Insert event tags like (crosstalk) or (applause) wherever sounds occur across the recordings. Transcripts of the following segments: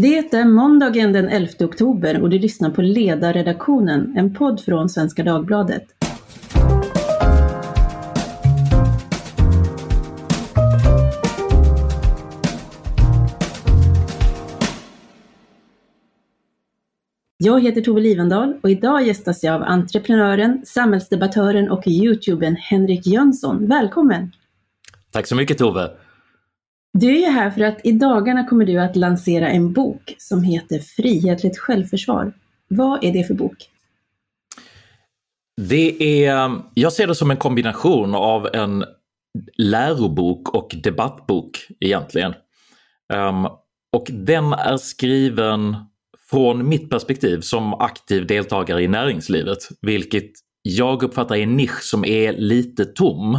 Det är måndagen den 11 oktober och du lyssnar på Ledarredaktionen, en podd från Svenska Dagbladet. Jag heter Tove Livendal och idag gästas jag av entreprenören, samhällsdebattören och youtubern Henrik Jönsson. Välkommen! Tack så mycket Tove! Du är ju här för att i dagarna kommer du att lansera en bok som heter Frihetligt självförsvar. Vad är det för bok? Det är, jag ser det som en kombination av en lärobok och debattbok egentligen. Um, och den är skriven från mitt perspektiv som aktiv deltagare i näringslivet, vilket jag uppfattar är en nisch som är lite tom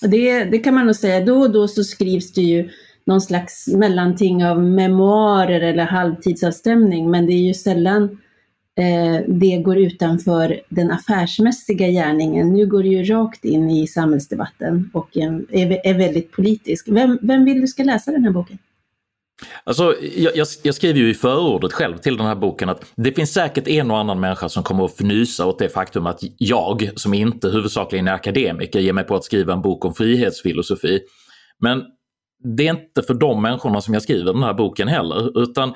det, det kan man nog säga. Då och då så skrivs det ju någon slags mellanting av memoarer eller halvtidsavstämning, men det är ju sällan eh, det går utanför den affärsmässiga gärningen. Nu går det ju rakt in i samhällsdebatten och är, är väldigt politisk. Vem, vem vill du ska läsa den här boken? Alltså, jag, jag, jag, skriver ju i förordet själv till den här boken att det finns säkert en och annan människa som kommer att fnysa åt det faktum att jag, som inte huvudsakligen är akademiker, ger mig på att skriva en bok om frihetsfilosofi. Men det är inte för de människorna som jag skriver den här boken heller, utan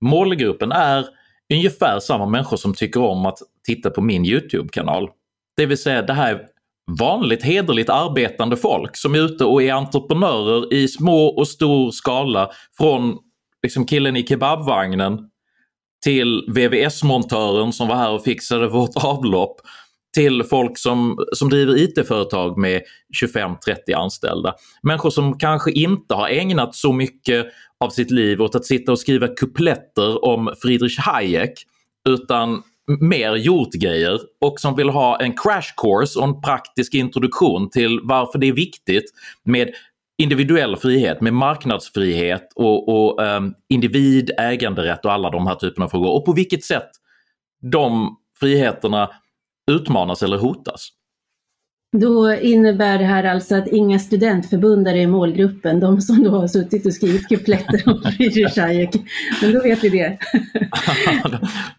målgruppen är ungefär samma människor som tycker om att titta på min Youtube-kanal. Det vill säga det här vanligt hederligt arbetande folk som är ute och är entreprenörer i små och stor skala. Från liksom killen i kebabvagnen till VVS-montören som var här och fixade vårt (laughs) avlopp till folk som, som driver IT-företag med 25-30 anställda. Människor som kanske inte har ägnat så mycket av sitt liv åt att sitta och skriva kupletter om Friedrich Hayek utan mer gjort grejer och som vill ha en crash course och en praktisk introduktion till varför det är viktigt med individuell frihet, med marknadsfrihet och, och um, individ, äganderätt och alla de här typerna av frågor och på vilket sätt de friheterna utmanas eller hotas. Då innebär det här alltså att inga studentförbundare är målgruppen, de som då har suttit och skrivit kupletter om (laughs) Friedrich Hayek. Men då vet vi det.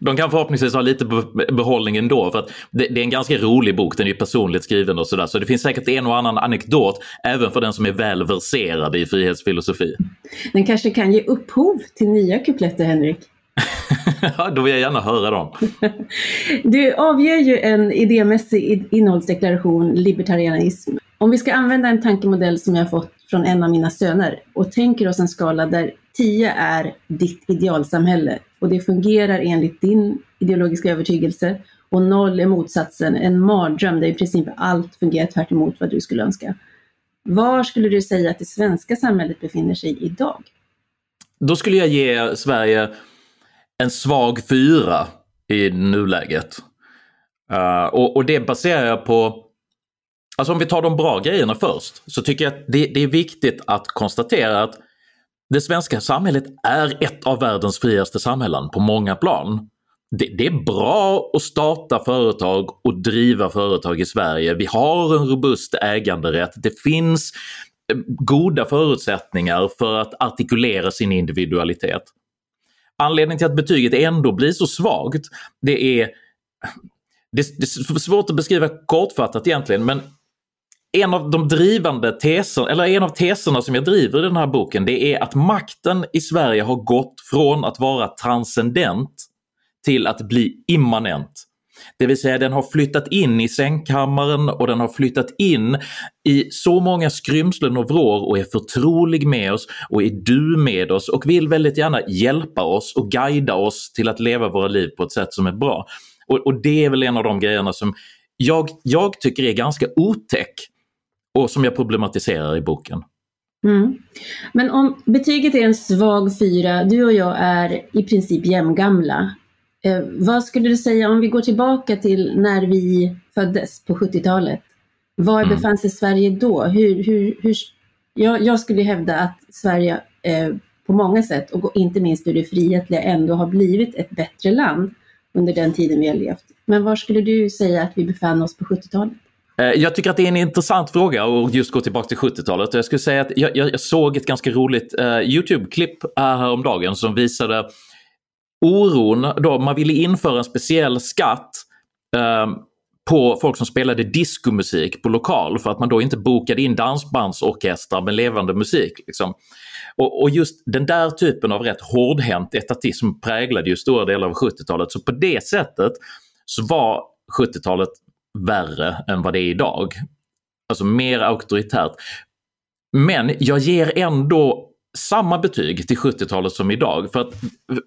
(laughs) de kan förhoppningsvis ha lite behållning ändå för att det, är en ganska rolig bok, den är personligt skriven och sådär. Så det finns säkert en och annan anekdot även för den som är väl verserad i frihetsfilosofi. Den kanske kan ge upphov till nya kupletter, Henrik? (laughs) Då vill jag gärna höra dem. (laughs) Du avger ju en idémässig innehållsdeklaration, libertarianism. Om vi ska använda en tankemodell som jag fått från en av mina söner och tänker oss en skala där 10 är ditt idealsamhälle och det fungerar enligt din ideologiska övertygelse och 0 är motsatsen, en mardröm där i princip allt fungerar tvärt vad du skulle önska. Var skulle du säga att det svenska samhället befinner sig idag? Då skulle jag ge Sverige en svag fyra i nuläget. Uh, och, och, det baserar jag på, alltså om vi tar de bra grejerna först, så tycker jag att det, det är viktigt att konstatera att det svenska samhället är ett av världens friaste samhällen på många plan. Det, det, är bra att starta företag och driva företag i Sverige. Vi har en robust äganderätt. Det finns eh, goda förutsättningar för att artikulera sin individualitet. Anledningen till att betyget ändå blir så svagt, det är det, det är svårt att beskriva kortfattat egentligen men en av de drivande teserna, eller en av teserna som jag driver i den här boken, det är att makten i Sverige har gått från att vara transcendent till att bli immanent. Det vill säga den har flyttat in i sängkammaren och den har flyttat in i så många skrymslen och vrår och är förtrolig med oss och är du med oss och vill väldigt gärna hjälpa oss och guida oss till att leva våra liv på ett sätt som är bra. Och, och det är väl en av de grejerna som jag, jag tycker är ganska otäck och som jag problematiserar i boken. Mm. Men om betyget är en svag fyra, du och jag är i princip jämngamla. Eh, vad skulle du säga om vi går tillbaka till när vi föddes på 70-talet? Var mm. befann sig Sverige då? Hur, hur, hur, jag, jag skulle hävda att Sverige eh, på många sätt, och inte minst ur det frihetliga, ändå har blivit ett bättre land under den tiden vi har levt. Men var skulle du säga att vi befann oss på 70-talet? Eh, jag tycker att det är en intressant fråga att just gå tillbaka till 70-talet. Jag skulle säga att jag, jag, jag såg ett ganska roligt uh, YouTube-klipp häromdagen som visade oron då man ville införa en speciell skatt eh, på folk som spelade diskomusik på lokal för att man då inte bokade in dansbandsorkestrar med levande musik. Liksom. Och, och, just den där typen av rätt hårdhänt etatism präglade ju stora delar av 70-talet. Så på det sättet så var 70-talet värre än vad det är idag. Alltså mer auktoritärt. Men jag ger ändå samma betyg till 70-talet som idag. För att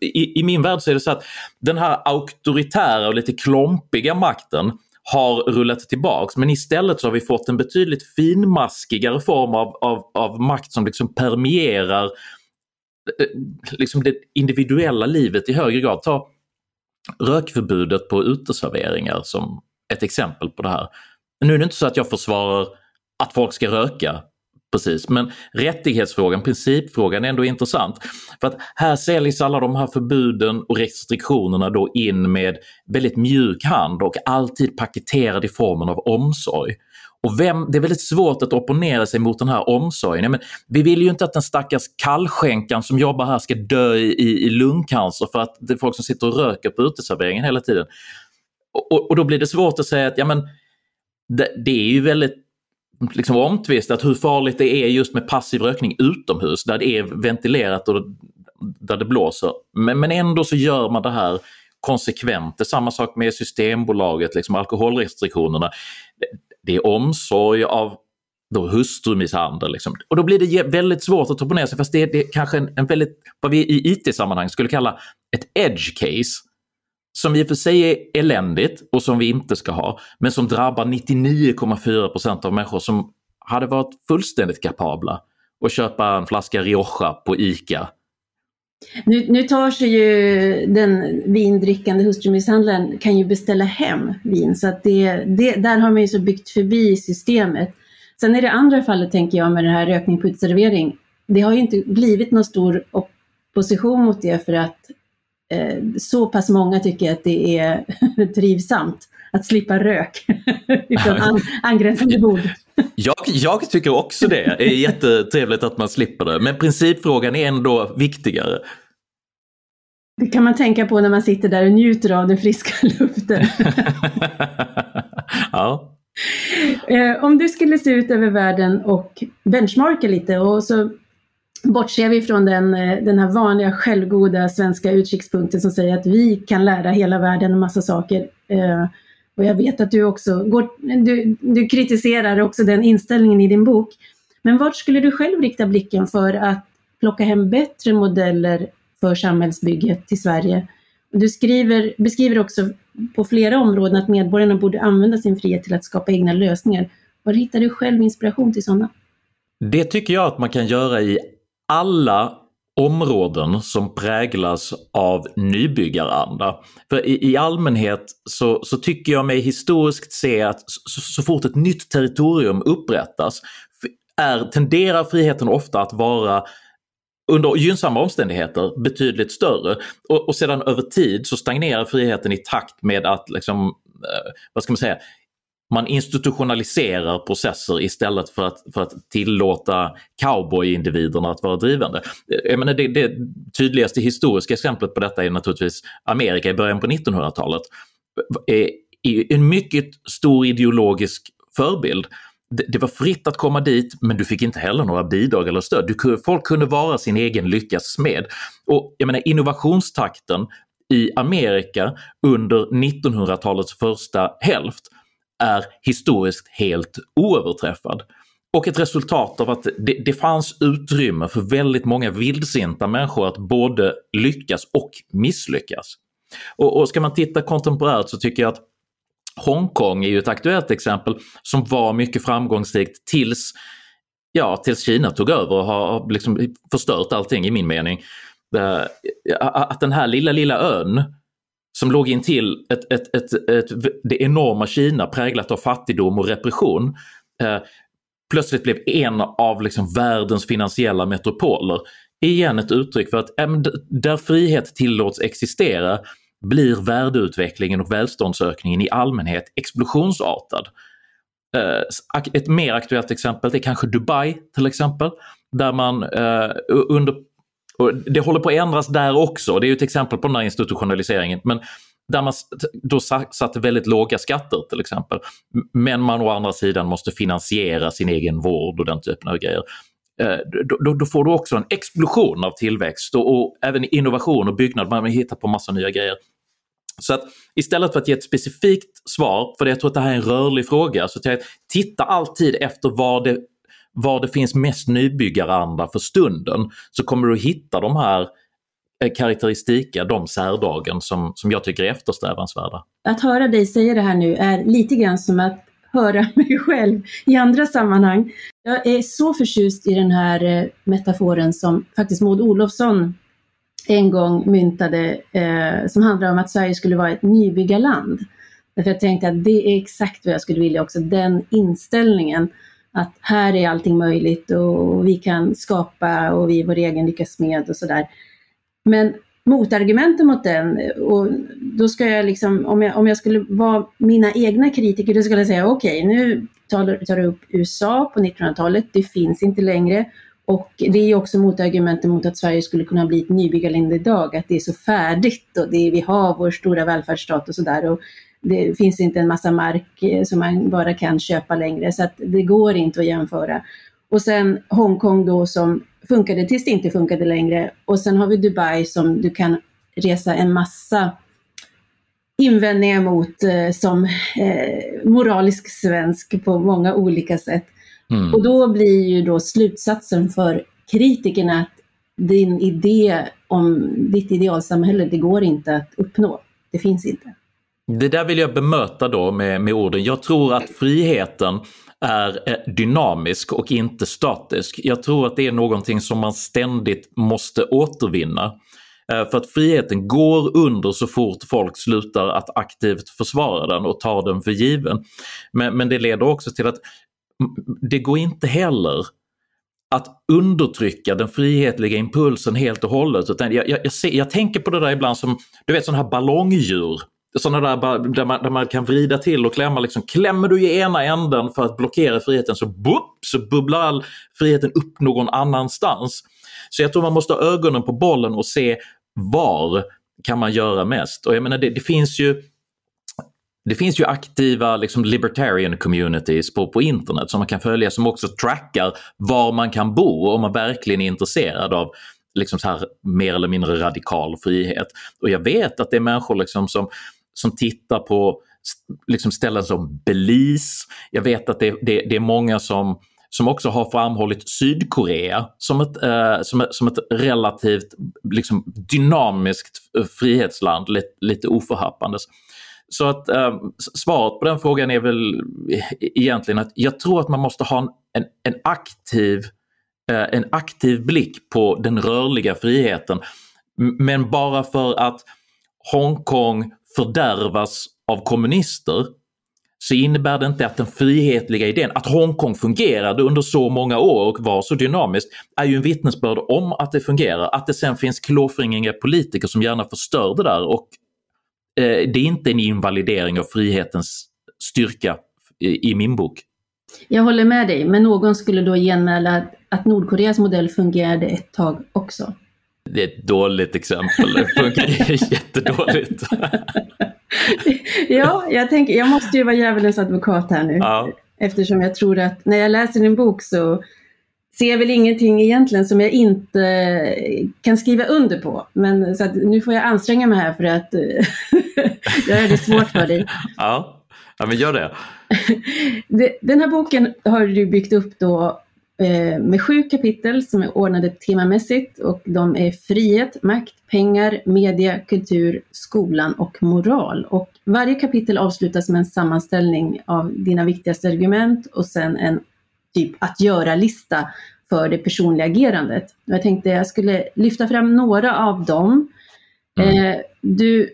i, i, min värld så är det så att den här auktoritära och lite klompiga makten har rullat tillbaks men istället så har vi fått en betydligt finmaskigare form av, av, av makt som liksom permierar eh, liksom det individuella livet i högre grad. Ta rökförbudet på uteserveringar som ett exempel på det här. Nu är det inte så att jag försvarar att folk ska röka precis, men rättighetsfrågan, principfrågan är ändå intressant. För att här säljs alla de här förbuden och restriktionerna då in med väldigt mjuk hand och alltid paketerad i formen av omsorg. Och vem, det är väldigt svårt att opponera sig mot den här omsorgen. Men vi vill ju inte att den stackars kallskänkan som jobbar här ska dö i, i lungcancer för att det är folk som sitter och röker på uteserveringen hela tiden. Och, och, då blir det svårt att säga att ja, men det, det är ju väldigt liksom omtvistat hur farligt det är just med passiv rökning utomhus där det är ventilerat och där det blåser. Men, men ändå så gör man det här konsekvent. Det är samma sak med Systembolaget, liksom alkoholrestriktionerna. Det är omsorg av då hustrumisshandel. Liksom. Och då blir det väldigt svårt att ta på ner sig fast det är, det är kanske en, en väldigt, vad vi i IT-sammanhang skulle kalla ett edge case som i och för sig är eländigt och som vi inte ska ha, men som drabbar 99,4% av människor som hade varit fullständigt kapabla att köpa en flaska Rioja på ICA. Nu, nu tar sig ju den vindrickande hustrumisshandlaren kan ju beställa hem vin så att det, det, där har man ju så byggt förbi systemet. Sen är det andra fallet tänker jag med den här rökning på uteservering. Det har ju inte blivit någon stor opposition mot det för att så pass många tycker att det är (laughs) trivsamt att slippa rök (laughs) från an, angränsande bord. Jag, jag, tycker också det. Det är jättetrevligt att man slipper det. Men principfrågan är ändå viktigare. Det kan man tänka på när man sitter där och njuter av den friska (laughs) luften. ja. Eh, om du skulle se ut över världen och benchmarka lite och så bortser vi från den, eh, den här vanliga självgoda svenska utkikspunkten som säger att vi kan lära hela världen en massa saker. Eh, och jag vet att du också går, du, du kritiserar också den inställningen i din bok. Men vart skulle du själv rikta blicken för att plocka hem bättre modeller för samhällsbygget till Sverige? Du skriver, beskriver också på flera områden att medborgarna borde använda sin frihet till att skapa egna lösningar. Var hittar du själv inspiration till sådana? Det tycker jag att man kan göra i alla områden som präglas av nybyggaranda. För i, i allmänhet så, så, tycker jag mig historiskt se att så, så fort ett nytt territorium upprättas är, tenderar friheten ofta att vara under gynnsamma omständigheter betydligt större. Och, och sedan över tid så stagnerar friheten i takt med att liksom, eh, vad ska man säga, man institutionaliserar processer istället för att, för att tillåta cowboy-individerna att vara drivande. Jag menar det, det tydligaste historiska exemplet på detta är naturligtvis Amerika i början på 1900-talet. Eh, en mycket stor ideologisk förebild. Det var fritt att komma dit men du fick inte heller några bidrag eller stöd. Du, folk kunde vara sin egen lyckas smed. Och jag menar innovationstakten i Amerika under 1900-talets första hälft är historiskt helt oöverträffad. Och ett resultat av att det, det fanns utrymme för väldigt många vildsinta människor att både lyckas och misslyckas. Och, och ska man titta kontemporärt så tycker jag att Hongkong är ju ett aktuellt exempel som var mycket framgångsrikt tills, ja, tills Kina tog över och har liksom förstört allting i min mening. Eh, att den här lilla, lilla ön som låg in till ett, ett, ett, ett, det enorma Kina präglat av fattigdom och repression eh, plötsligt blev en av liksom världens finansiella metropoler. Igen ett uttryck för att eh, äm, där frihet tillåts existera blir värdeutvecklingen och välståndsökningen i allmänhet explosionsartad. Eh, ett mer aktuellt exempel är kanske Dubai till exempel. Där man eh, under och det håller på att ändras där också, det är ju ett exempel på den här institutionaliseringen. Men där man då satte väldigt låga skatter till exempel. Men man å andra sidan måste finansiera sin egen vård och den typen av grejer. Eh, då, då, då, får du också en explosion av tillväxt och, och även innovation och byggnad, man hittar på massa nya grejer. Så att istället för att ge ett specifikt svar, för jag tror att det här är en rörlig fråga, så jag, titta alltid efter var det, var det finns mest nybyggaranda för stunden. Så kommer du hitta de här eh, karaktäristika, de särdragen som, som jag tycker är eftersträvansvärda. Att höra dig säga det här nu är lite grann som att höra (laughs) mig själv i andra sammanhang. Jag är så förtjust i den här eh, metaforen som faktiskt Maud Olofsson en gång myntade, eh, som handlar om att Sverige skulle vara ett nybyggarland. Därför jag tänkte att det är exakt vad jag skulle vilja också, den inställningen att här är allting möjligt och vi kan skapa och vi är vår egen lyckas med och sådär. Men motargumenten mot den, och då ska jag liksom, om jag, om jag skulle vara mina egna kritiker, då skulle jag säga okej, okay, nu tar, tar du upp USA på 1900-talet, det finns inte längre. Och det är också motargumenten mot att Sverige skulle kunna bli ett nybyggarland idag, att det är så färdigt och det är, vi har vår stora välfärdsstat och sådär. Det finns inte en massa mark eh, som man bara kan köpa längre, så att det går inte att jämföra. Och sen Hongkong då som funkade tills det inte funkade längre. Och sen har vi Dubai som du kan resa en massa invändningar mot eh, som eh, moralisk svensk på många olika sätt. Mm. Och då blir ju då slutsatsen för kritikerna att din idé om ditt idealsamhälle, det går inte att uppnå. Det finns inte. Det där vill jag bemöta då med, med orden. Jag tror att friheten är eh, dynamisk och inte statisk. Jag tror att det är någonting som man ständigt måste återvinna. Eh, för att friheten går under så fort folk slutar att aktivt försvara den och ta den för given. Men, men det leder också till att det går inte heller att undertrycka den frihetliga impulsen helt och hållet. Utan jag, jag, jag, ser, jag tänker på det där ibland som du vet sådana här ballongdjur sådana där där man, där man kan vrida till och klämma. Liksom, klämmer du i ena änden för att blockera friheten så, boop, så bubblar all friheten upp någon annanstans. Så jag tror man måste ha ögonen på bollen och se var kan man göra mest. Och jag menar det, det finns ju det finns ju aktiva liksom, libertarian communities på, på internet som man kan följa som också trackar var man kan bo om man verkligen är intresserad av liksom så här mer eller mindre radikal frihet. Och jag vet att det är människor liksom som som tittar på liksom ställen som Belize. Jag vet att det, det, det är många som som också har framhållit Sydkorea som ett, eh, som, som ett relativt liksom, dynamiskt eh, frihetsland, lite, lite oförhappandes. Så att eh, svaret på den frågan är väl e-, egentligen att jag tror att man måste ha en, en, en aktiv, eh, en aktiv blick på den rörliga friheten. Men bara för att Hongkong fördärvas av kommunister så innebär det inte att den frihetliga idén, att Hongkong fungerade under så många år och var så dynamiskt, är ju en vittnesbörd om att det fungerar. Att det sen finns klåfingriga politiker som gärna förstör det där och eh, det är inte en invalidering av frihetens styrka i, i, min bok. Jag håller med dig, men någon skulle då genmäla att, att Nordkoreas modell fungerade ett tag också. Det är ett dåligt exempel, det funkar (laughs) jättedåligt. ja, jag tänker, jag måste ju vara djävulens advokat här nu. Ja. Eftersom jag tror att när jag läser din bok så ser jag väl ingenting egentligen som jag inte kan skriva under på. Men så att nu får jag anstränga mig här för att (laughs) göra det svårt för dig. Ja, ja men gör det. (laughs) Den här boken har du byggt upp då Eh, med sju kapitel som är ordnade temamässigt och de är frihet, makt, pengar, media, kultur, skolan och moral. Och varje kapitel avslutas med en sammanställning av dina viktigaste argument och sen en typ att göra-lista för det personliga agerandet. Jag tänkte jag skulle lyfta fram några av dem. Mm. Eh, du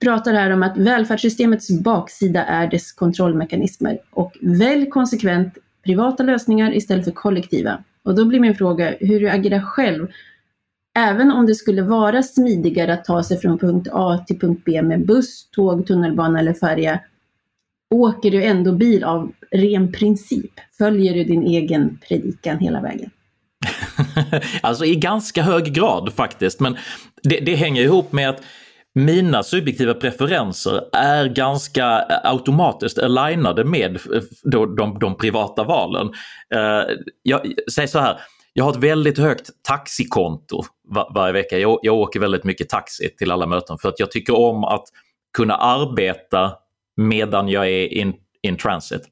pratar här om att välfärdssystemets baksida är dess kontrollmekanismer och välj konsekvent privata lösningar istället för kollektiva. Och då blir min fråga hur du agerar själv. Även om det skulle vara smidigare att ta sig från punkt A till punkt B med buss, tåg, tunnelbana eller färja. åker du ändå bil av ren princip? Följer du din egen predikan hela vägen? (laughs) alltså i ganska hög grad faktiskt, men det, det hänger ihop med att mina subjektiva preferenser är ganska eh, automatiskt alignade med eh, de, de, de privata valen. Eh, jag säger så här, jag har ett väldigt högt taxikonto var, varje vecka. Jag, jag åker väldigt mycket taxi till alla möten för att jag tycker om att kunna arbeta medan jag är in, in transit.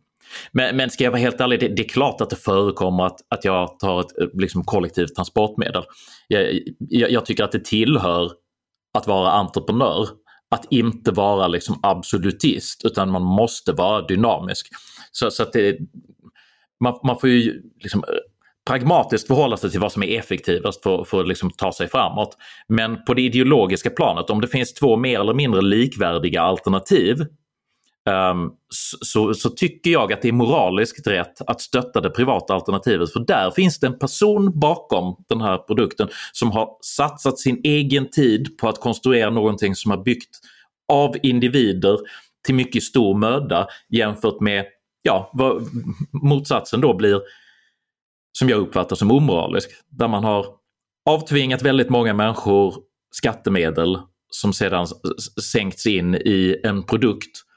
Men, men ska jag vara helt ärlig, det, det, är klart att det förekommer att, att jag tar ett liksom, kollektivt transportmedel. Jag, jag, jag tycker att det tillhör att vara entreprenör. Att inte vara liksom absolutist utan man måste vara dynamisk. Så, så att det, man, man får ju liksom eh, pragmatiskt förhålla sig till vad som är effektivast för, för att liksom ta sig framåt. Men på det ideologiska planet, om det finns två mer eller mindre likvärdiga alternativ Ehm, så, så, tycker jag att det är moraliskt rätt att stötta det privata alternativet för där finns det en person bakom den här produkten som har satsat sin egen tid på att konstruera någonting som har byggt av individer till mycket stor möda jämfört med ja, vad motsatsen då blir som jag uppfattar som omoralisk. Där man har avtvingat väldigt många människor skattemedel som sedan sänkts in i en produkt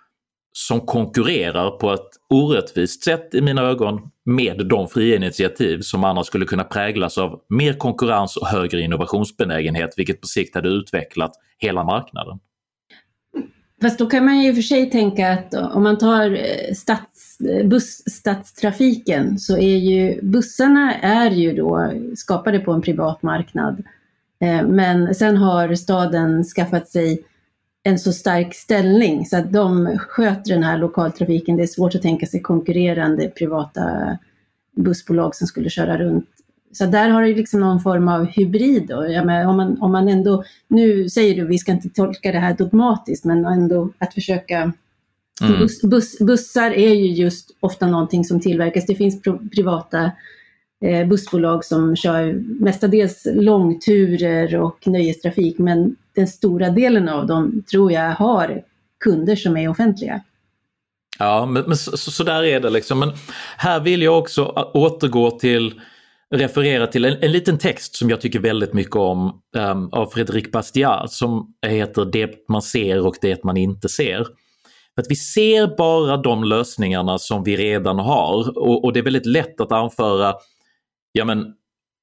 som konkurrerar på ett orättvist sätt i mina ögon med de fria initiativ som annars skulle kunna präglas av mer konkurrens och högre innovationsbenägenhet vilket på sikt hade utvecklat hela marknaden. Fast då kan man ju i och för sig tänka att om man tar eh, stads, eh, busstadstrafiken så är ju bussarna är ju då skapade på en privat marknad. Eh, men sen har staden skaffat sig en så stark ställning så att de sköter den här lokaltrafiken. Det är svårt att tänka sig konkurrerande privata bussbolag som skulle köra runt. Så där har du liksom någon form av hybrid. Då. Ja, men om, man, om man ändå, nu säger du, vi ska inte tolka det här dogmatiskt, men ändå att försöka mm. Bus, bus, bussar är ju just ofta någonting som tillverkas. Det finns pro, privata eh, bussbolag som kör mestadels långturer och nöjestrafik, men den stora delen av dem tror jag har kunder som är offentliga. Ja, men, men så, så, där är det liksom. Men här vill jag också återgå till referera till en, en liten text som jag tycker väldigt mycket om um, av Fredrik Bastiat som heter Det man ser och det man inte ser. Att vi ser bara de lösningarna som vi redan har och, och det är väldigt lätt att anföra, ja men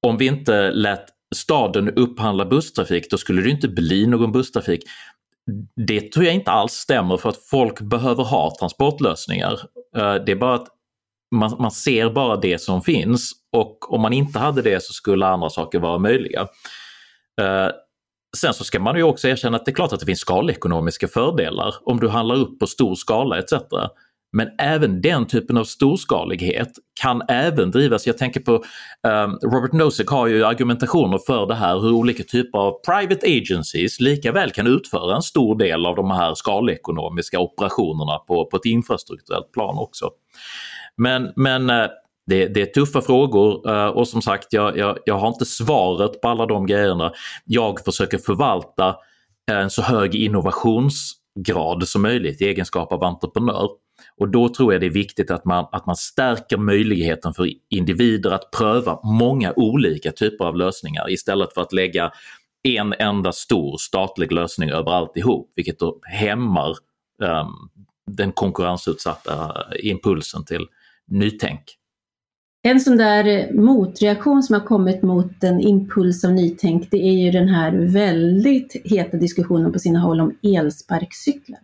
om vi inte lät staden upphandlar busstrafik, då skulle det inte bli någon busstrafik. Det tror jag inte alls stämmer för att folk behöver ha transportlösningar. Eh, det är bara att man, man ser bara det som finns och om man inte hade det så skulle andra saker vara möjliga. Eh, sen så ska man ju också erkänna att det är klart att det finns skalekonomiska fördelar om du handlar upp på stor skala etc. Men även den typen av storskalighet kan även drivas, jag tänker på um, Robert Nozick har ju argumentationer för det här hur olika typer av private agencies lika väl kan utföra en stor del av de här skalekonomiska operationerna på, på ett infrastrukturellt plan också. Men, men uh, det, det, är tuffa frågor uh, och som sagt jag, jag, jag har inte svaret på alla de grejerna. Jag försöker förvalta en så hög innovationsgrad som möjligt i egenskap av entreprenör. Och då tror jag det är viktigt att man, att man stärker möjligheten för individer att pröva många olika typer av lösningar istället för att lägga en enda stor statlig lösning över alltihop, vilket då hämmar um, den konkurrensutsatta impulsen till nytänk. En sån där eh, motreaktion som har kommit mot en impuls av nytänk, det är ju den här väldigt heta diskussionen på sina håll om elsparkcyklar.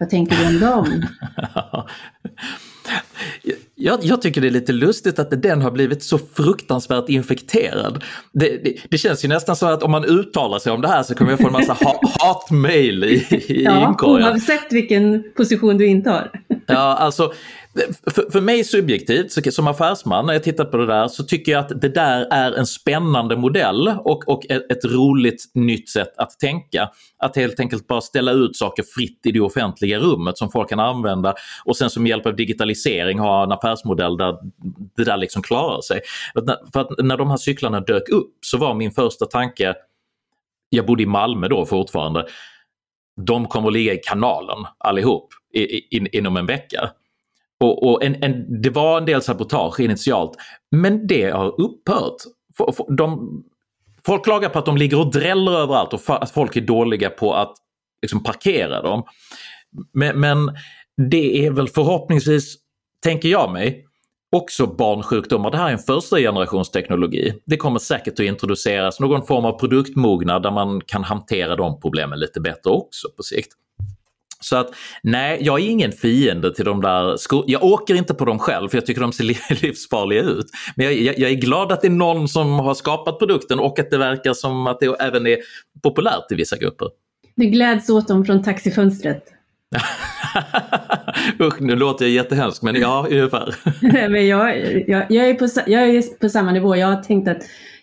Vad tänker du om dem? (laughs) Jag, jag, tycker det är lite lustigt att den har blivit så fruktansvärt infekterad. Det, det, det, känns ju nästan så att om man uttalar sig om det här så kommer jag få en massa ha, (laughs) hatmail i, i ja, inkorgen. Oavsett vilken position du intar. Ja, alltså för, för mig subjektivt, som affärsman, när jag tittar på det där, så tycker jag att det där är en spännande modell och, och ett, ett roligt nytt sätt att tänka. Att helt enkelt bara ställa ut saker fritt i det offentliga rummet som folk kan använda och sen som hjälp av digitalisering ha en affärsmodell där det där liksom klarar sig. För att när de här cyklarna dök upp så var min första tanke, jag bodde i Malmö då fortfarande, de kommer att ligga i kanalen allihop. in, inom en vecka. Och, och en, en, det var en del sabotage initialt, men det har upphört. De, folk klagar på att de ligger och dräller överallt och att folk är dåliga på att liksom, parkera dem. Men, men det är väl förhoppningsvis, tänker jag mig, också barnsjukdomar. Det här är en första generations teknologi. Det kommer säkert att introduceras någon form av produktmognad där man kan hantera de problemen lite bättre också på sikt. Så att nej, jag är ingen fiende till de där skorna. Jag åker inte på dem själv för jag tycker de ser (laughs) livsfarliga ut. Men jag, jag, jag, är glad att det är någon som har skapat produkten och att det verkar som att det även är populärt i vissa grupper. Du gläds åt dem från taxifönstret? (laughs) Usch, nu låter jag jättehemsk men ja, ungefär. (laughs) men jag, jag, jag, är på, jag är på samma nivå. Jag har tänkt att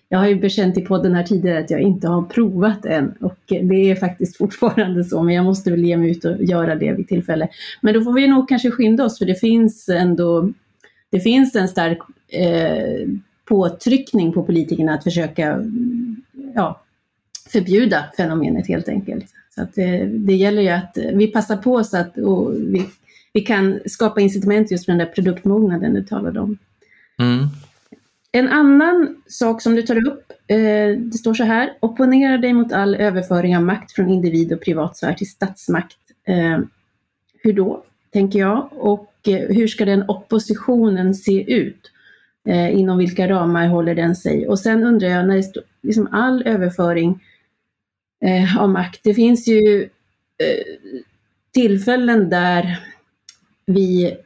jag har ju bekänt i podden här tidigare att jag inte har provat än och det är faktiskt fortfarande så, men jag måste väl ge mig ut och göra det vid tillfälle. Men då får vi nog kanske skynda oss för det finns ändå det finns en stark eh, påtryckning på politikerna att försöka ja, förbjuda fenomenet helt enkelt. Så att det, eh, det gäller ju att eh, vi passar på så att vi, vi kan skapa incitament just för den där produktmognaden du talade om. Mm. En annan sak som du tar upp, eh, det står så här, opponera dig mot all överföring av makt från individ och privatsfär till statsmakt. Eh, hur då, tänker jag, och eh, hur ska den oppositionen se ut? Eh, inom vilka ramar håller den sig? Och sen undrar jag, när det liksom all överföring eh, av makt, det finns ju eh, tillfällen där vi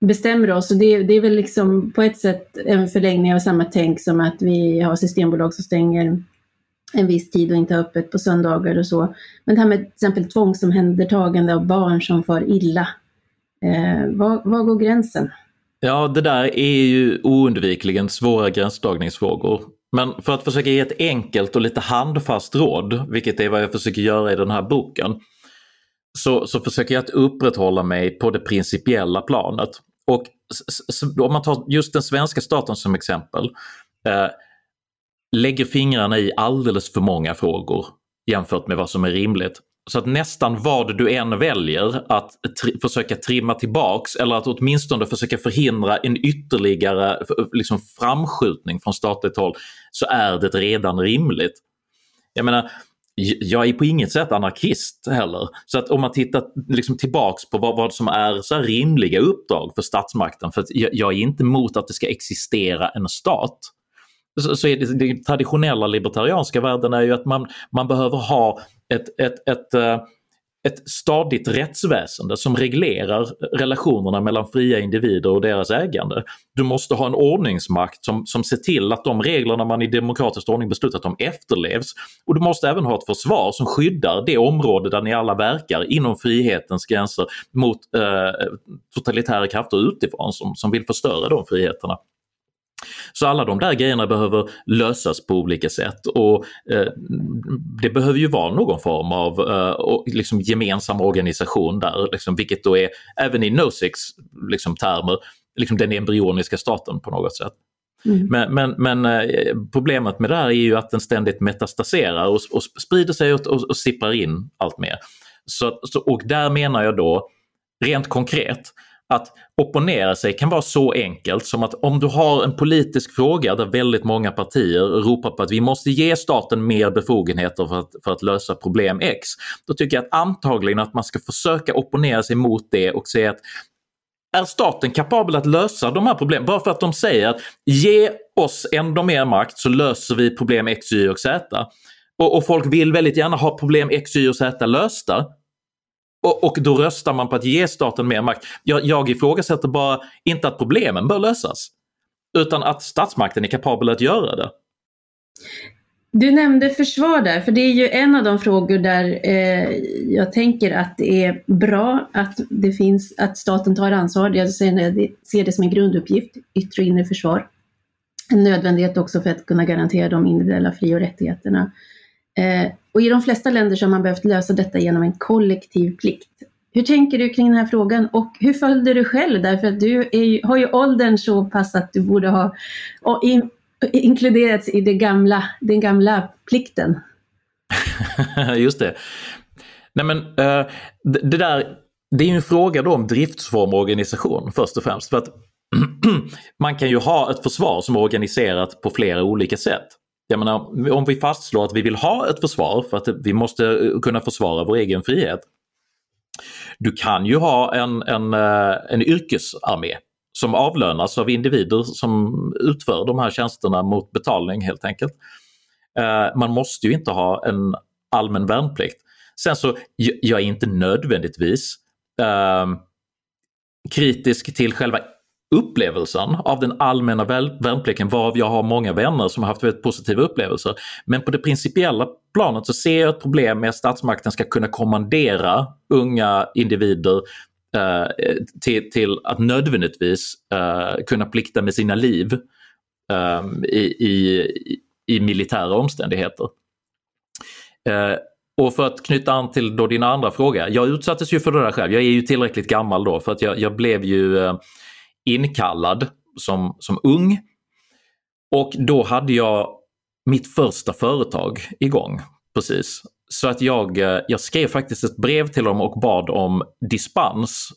bestämmer oss. Och det, det, är väl liksom på ett sätt en förlängning av samma tänk som att vi har systembolag som stänger en viss tid och inte har öppet på söndagar och så. Men det här med till exempel tvångsomhändertagande av barn som far illa. Eh, var, var går gränsen? Ja, det där är ju oundvikligen svåra gränsdragningsfrågor. Men för att försöka ge ett enkelt och lite handfast råd, vilket är vad jag försöker göra i den här boken, så, så försöker jag att upprätthålla mig på det principiella planet. Och om man tar just den svenska staten som exempel, eh, lägger fingrarna i alldeles för många frågor jämfört med vad som är rimligt. Så att nästan vad du än väljer att tri försöka trimma tillbaks eller att åtminstone försöka förhindra en ytterligare liksom, framskjutning från statligt håll så är det redan rimligt. Jag menar, jag är på inget sätt anarkist heller. Så att om man tittar liksom tillbaks på vad, vad som är så rimliga uppdrag för statsmakten, för jag, jag, är inte emot att det ska existera en stat. Så, så är det, det traditionella libertarianska världen är ju att man, man behöver ha ett, ett, ett, ett ett stadigt rättsväsende som reglerar relationerna mellan fria individer och deras ägande. Du måste ha en ordningsmakt som, som ser till att de reglerna man i demokratisk ordning beslutat om efterlevs. Och du måste även ha ett försvar som skyddar det område där ni alla verkar inom frihetens gränser mot eh, totalitära krafter utifrån som, som vill förstöra de friheterna. Så alla de där grejerna behöver lösas på olika sätt och eh, det behöver ju vara någon form av eh, liksom gemensam organisation där, liksom, vilket då är även i Noziks liksom, termer liksom den embryoniska staten på något sätt. Mm. Men, men, men eh, problemet med det här är ju att den ständigt metastaserar och, och sprider sig och, och, och sipprar in allt mer. Så, så, och där menar jag då rent konkret att opponera sig kan vara så enkelt som att om du har en politisk fråga där väldigt många partier ropar på att vi måste ge staten mer befogenheter för att, för att lösa problem X. Då tycker jag att antagligen att man ska försöka opponera sig mot det och säga att är staten kapabel att lösa de här problemen? Bara för att de säger att ge oss ändå mer makt så löser vi problem X, Y och Z. Och, och folk vill väldigt gärna ha problem X, Y och Z lösta. Och, och då röstar man på att ge staten mer makt. Jag, jag ifrågasätter bara inte att problemen bör lösas. Utan att statsmakten är kapabel att göra det. Du nämnde försvar där, för det är ju en av de frågor där eh, jag tänker att det är bra att det finns, att staten tar ansvar. Jag ser det som en grunduppgift, yttre och inre försvar. En nödvändighet också för att kunna garantera de individuella fri och rättigheterna. Eh, och i de flesta länder så har man behövt lösa detta genom en kollektiv plikt. Hur tänker du kring den här frågan och hur följde du själv? Därför att du är, har ju åldern så pass att du borde ha in, inkluderats i det gamla, den gamla plikten. (laughs) Just det. Nej men eh, uh, det, det där det är ju en fråga då om driftsform och organisation först och främst. För att (clears throat) man kan ju ha ett försvar som är organiserat på flera olika sätt. Jag menar, om vi fastslår att vi vill ha ett försvar för att vi måste eh, kunna försvara vår egen frihet. Du kan ju ha en, en, eh, en yrkesarmé som avlönas av individer som utför de här tjänsterna mot betalning helt enkelt. Eh, man måste ju inte ha en allmän värnplikt. Sen så, jag är inte nödvändigtvis eh, kritisk till själva upplevelsen av den allmänna värnplikten varav jag har många vänner som har haft väldigt positiva upplevelser. Men på det principiella planet så ser jag ett problem med att statsmakten ska kunna kommandera unga individer eh, till, till, att nödvändigtvis eh, kunna plikta med sina liv eh, i, i, i, militära omständigheter. Eh, och för att knyta an till då din andra fråga, jag utsattes ju för det där själv. Jag är ju tillräckligt gammal då för att jag, jag blev ju eh, inkallad som, som ung. Och då hade jag mitt första företag igång precis. Så att jag, eh, jag skrev faktiskt ett brev till dem och bad om dispens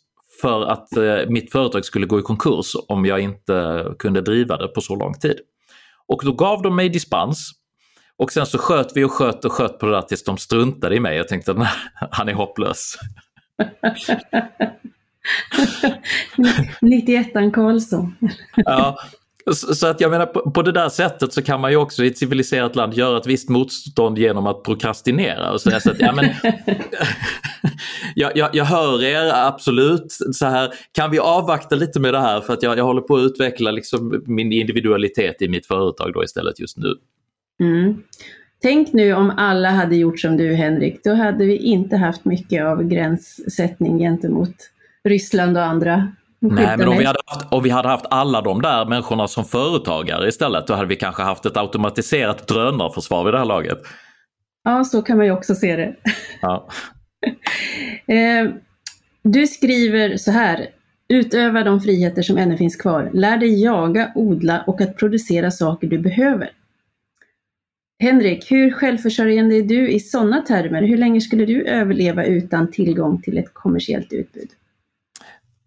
för att eh, mitt företag skulle gå i konkurs om jag inte kunde driva det på så lång tid. Och då gav de mig dispens och sen så sköt vi och sköt och sköt på det där tills de struntade i mig. Jag tänkte (laughs) att han är hopplös. (laughs) 91an Karlsson. ja, så att jag menar på, på, det där sättet så kan man ju också i ett civiliserat land göra ett visst motstånd genom att prokrastinera och säga så att ja, men, (laughs) jag, jag, jag, hör er absolut så här, kan vi avvakta lite med det här för att jag, jag håller på att utveckla liksom min individualitet i mitt företag då istället just nu. Mm. Tänk nu om alla hade gjort som du Henrik, då hade vi inte haft mycket av gränssättning gentemot Ryssland och andra. Nej, men om vi, hade haft, om vi hade haft alla de där människorna som företagare istället, då hade vi kanske haft ett automatiserat drönarförsvar vid det här laget. Ja, så kan man ju också se det. Ja. (laughs) Eh, du skriver så här, utöva de friheter som ännu finns kvar. Lär dig jaga, odla och att producera saker du behöver. Henrik, hur självförsörjande är du i sådana termer? Hur länge skulle du överleva utan tillgång till ett kommersiellt utbud?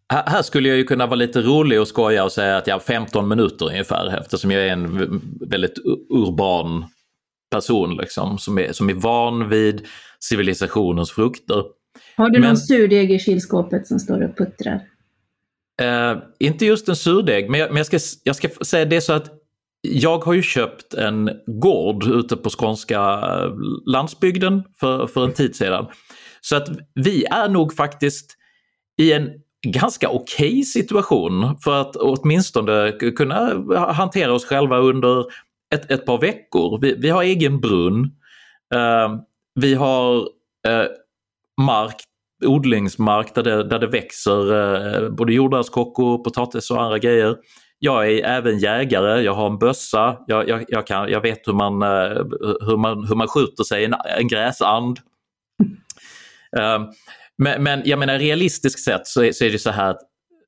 Här skulle jag ju kunna vara lite rolig och skoja och säga att jag har 15 minuter ungefär eftersom jag är en väldigt urban person liksom, som, är, som är van vid civilisationens frukter. Har du Men, någon surdeg i kylskåpet som står och puttrar? Eh, inte just en surdeg, men jag, men jag, ska, jag ska säga det så att jag har ju köpt en gård ute på skånska landsbygden för, för en tid sedan. Så att vi är nog faktiskt i en ganska okej okay situation för att åtminstone kunna hantera oss själva under ett, ett par veckor. Vi, vi har egen brunn. Uh, vi har uh, mark, odlingsmark där det, där det växer uh, både jordärtskockor, potatis och andra grejer. Jag är även jägare, jag har en bössa, jag, jag, jag, kan, jag vet hur man, hur, man, hur man skjuter sig en, en gräsand. (laughs) Men, men jag menar realistiskt sett så är, så är det så här att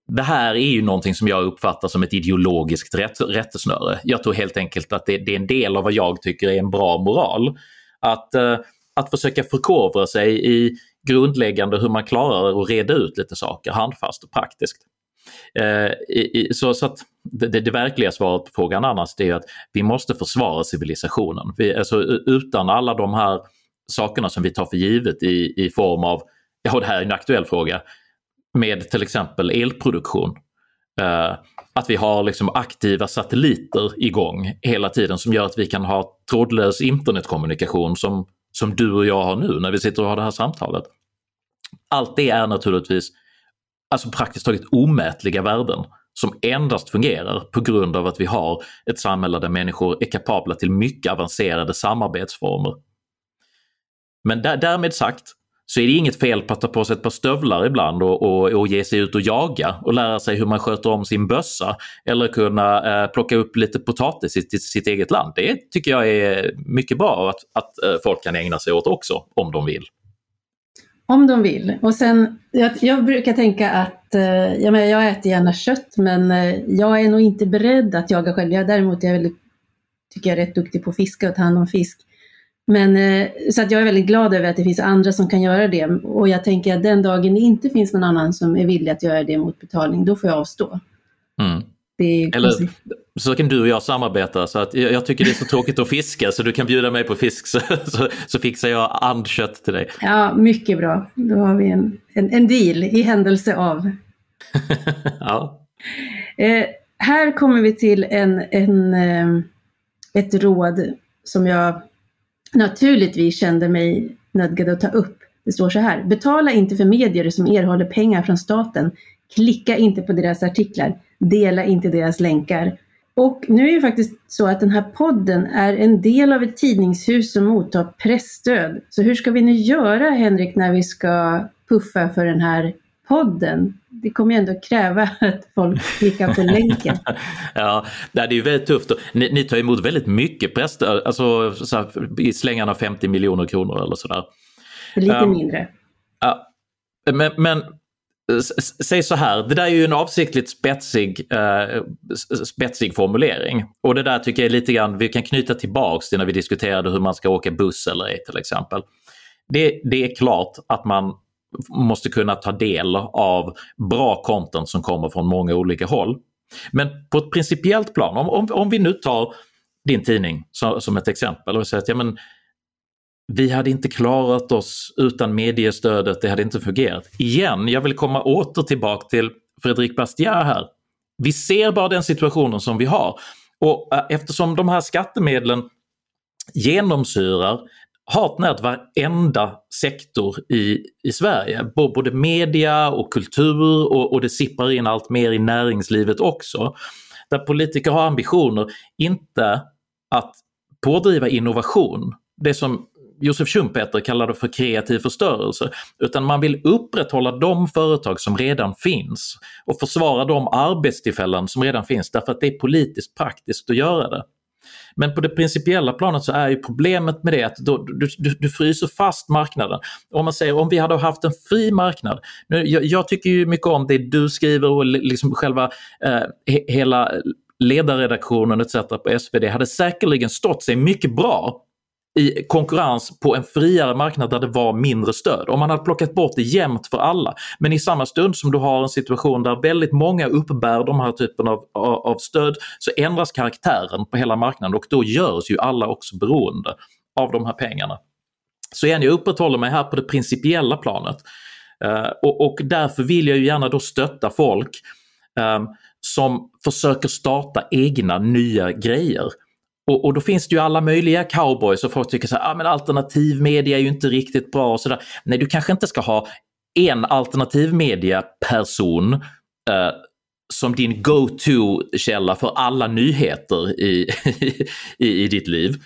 det här är ju någonting som jag uppfattar som ett ideologiskt rätt, rättesnöre. Jag tror helt enkelt att det, det, är en del av vad jag tycker är en bra moral. Att, eh, att försöka förkovra sig i grundläggande hur man klarar att reda ut lite saker handfast och praktiskt. Eh, i, så, så att det, det, det, verkliga svaret på frågan annars det är att vi måste försvara civilisationen. Vi, alltså, utan alla de här sakerna som vi tar för givet i, i form av ja det här är en aktuell fråga, med till exempel elproduktion. Uh, att vi har liksom aktiva satelliter igång hela tiden som gör att vi kan ha trådlös internetkommunikation som, som du och jag har nu när vi sitter och har det här samtalet. Allt det är naturligtvis alltså praktiskt taget omätliga värden som endast fungerar på grund av att vi har ett samhälle där människor är kapabla till mycket avancerade samarbetsformer. Men där, därmed sagt så är det inget fel på att ta på sig ett par stövlar ibland och, och, och ge sig ut och jaga och lära sig hur man sköter om sin bössa eller kunna eh, plocka upp lite potatis i sitt, sitt, eget land. Det tycker jag är mycket bra att, att eh, folk kan ägna sig åt också om de vill. Om de vill. Och sen, jag, jag brukar tänka att eh, jag, menar, jag äter gärna kött men eh, jag är nog inte beredd att jaga själv. Jag däremot är jag väldigt, tycker jag är rätt duktig på att fiska och ta hand om fisk. Men, eh, så att jag är väldigt glad över att det finns andra som kan göra det. Och jag tänker att den dagen det inte finns någon annan som är villig att göra det mot betalning, då får jag avstå. Mm. Eller så kan du och jag samarbeta så att jag, tycker det är så (laughs) tråkigt att fiska så du kan bjuda mig på fisk så, så, så fixar jag andkött till dig. Ja, mycket bra. Då har vi en, en, en deal i händelse av. (laughs) ja. Eh, här kommer vi till en, en, eh, ett råd som jag naturligtvis kände mig nödgad att ta upp. Det står så här. Betala inte för medier som erhåller pengar från staten. Klicka inte på deras artiklar. Dela inte deras länkar. Och nu är det faktiskt så att den här podden är en del av ett tidningshus som mottar pressstöd. Så hur ska vi nu göra Henrik när vi ska puffa för den här podden? Det kommer ju ändå kräva (laughs) att folk klickar på länken. (laughs) ja, det är ju väldigt tufft. Ni, ni tar emot väldigt mycket pressstöd, alltså så här, i slängarna 50 miljoner kronor eller sådär. Lite um, mindre. Ja, men, men Säg så här, det där är ju en avsiktligt spetsig, uh, spetsig formulering. Och det där tycker jag är lite grann, vi kan knyta tillbaks till när vi diskuterade hur man ska åka buss eller ej till exempel. Det, det är klart att man måste kunna ta del av bra content som kommer från många olika håll. Men på ett principiellt plan, om, om, om vi nu tar din tidning som, som ett exempel och säger att ja, men, vi hade inte klarat oss utan mediestödet, det hade inte fungerat. Igen, jag vill komma åter tillbaka till Fredrik Bastiat här. Vi ser bara den situationen som vi har. Och eh, eftersom de här skattemedlen genomsyrar hart när varenda sektor i, i Sverige, både media och kultur och, och det sipprar in allt mer i näringslivet också. Där politiker har ambitioner, inte att pådriva innovation, det som Josef Schumpeter kallade för kreativ förstörelse, utan man vill upprätthålla de företag som redan finns och försvara de arbetstillfällen som redan finns därför att det är politiskt praktiskt att göra det. Men på det principiella planet så är ju problemet med det att då, du, du, du fryser fast marknaden. Om man säger om vi hade haft en fri marknad. Nu, jag, jag tycker ju mycket om det du skriver och liksom själva eh, he, hela ledarredaktionen etc. på SvD hade säkerligen stått sig mycket bra i konkurrens på en friare marknad där det var mindre stöd. Om man hade plockat bort det jämnt för alla. Men i samma stund som du har en situation där väldigt många uppbär de här typen av, av stöd så ändras karaktären på hela marknaden och då görs ju alla också beroende av de här pengarna. Så igen, jag upprätthåller mig här på det principiella planet. Uh, och, och, därför vill jag ju gärna då stötta folk um, som försöker starta egna nya grejer. Och, och, då finns det ju alla möjliga cowboys och folk tycker så här, ah, men alternativ media är ju inte riktigt bra och sådär. Nej, du kanske inte ska ha en alternativ media person eh, som din go-to-källa för alla nyheter i, (laughs) i, i ditt liv.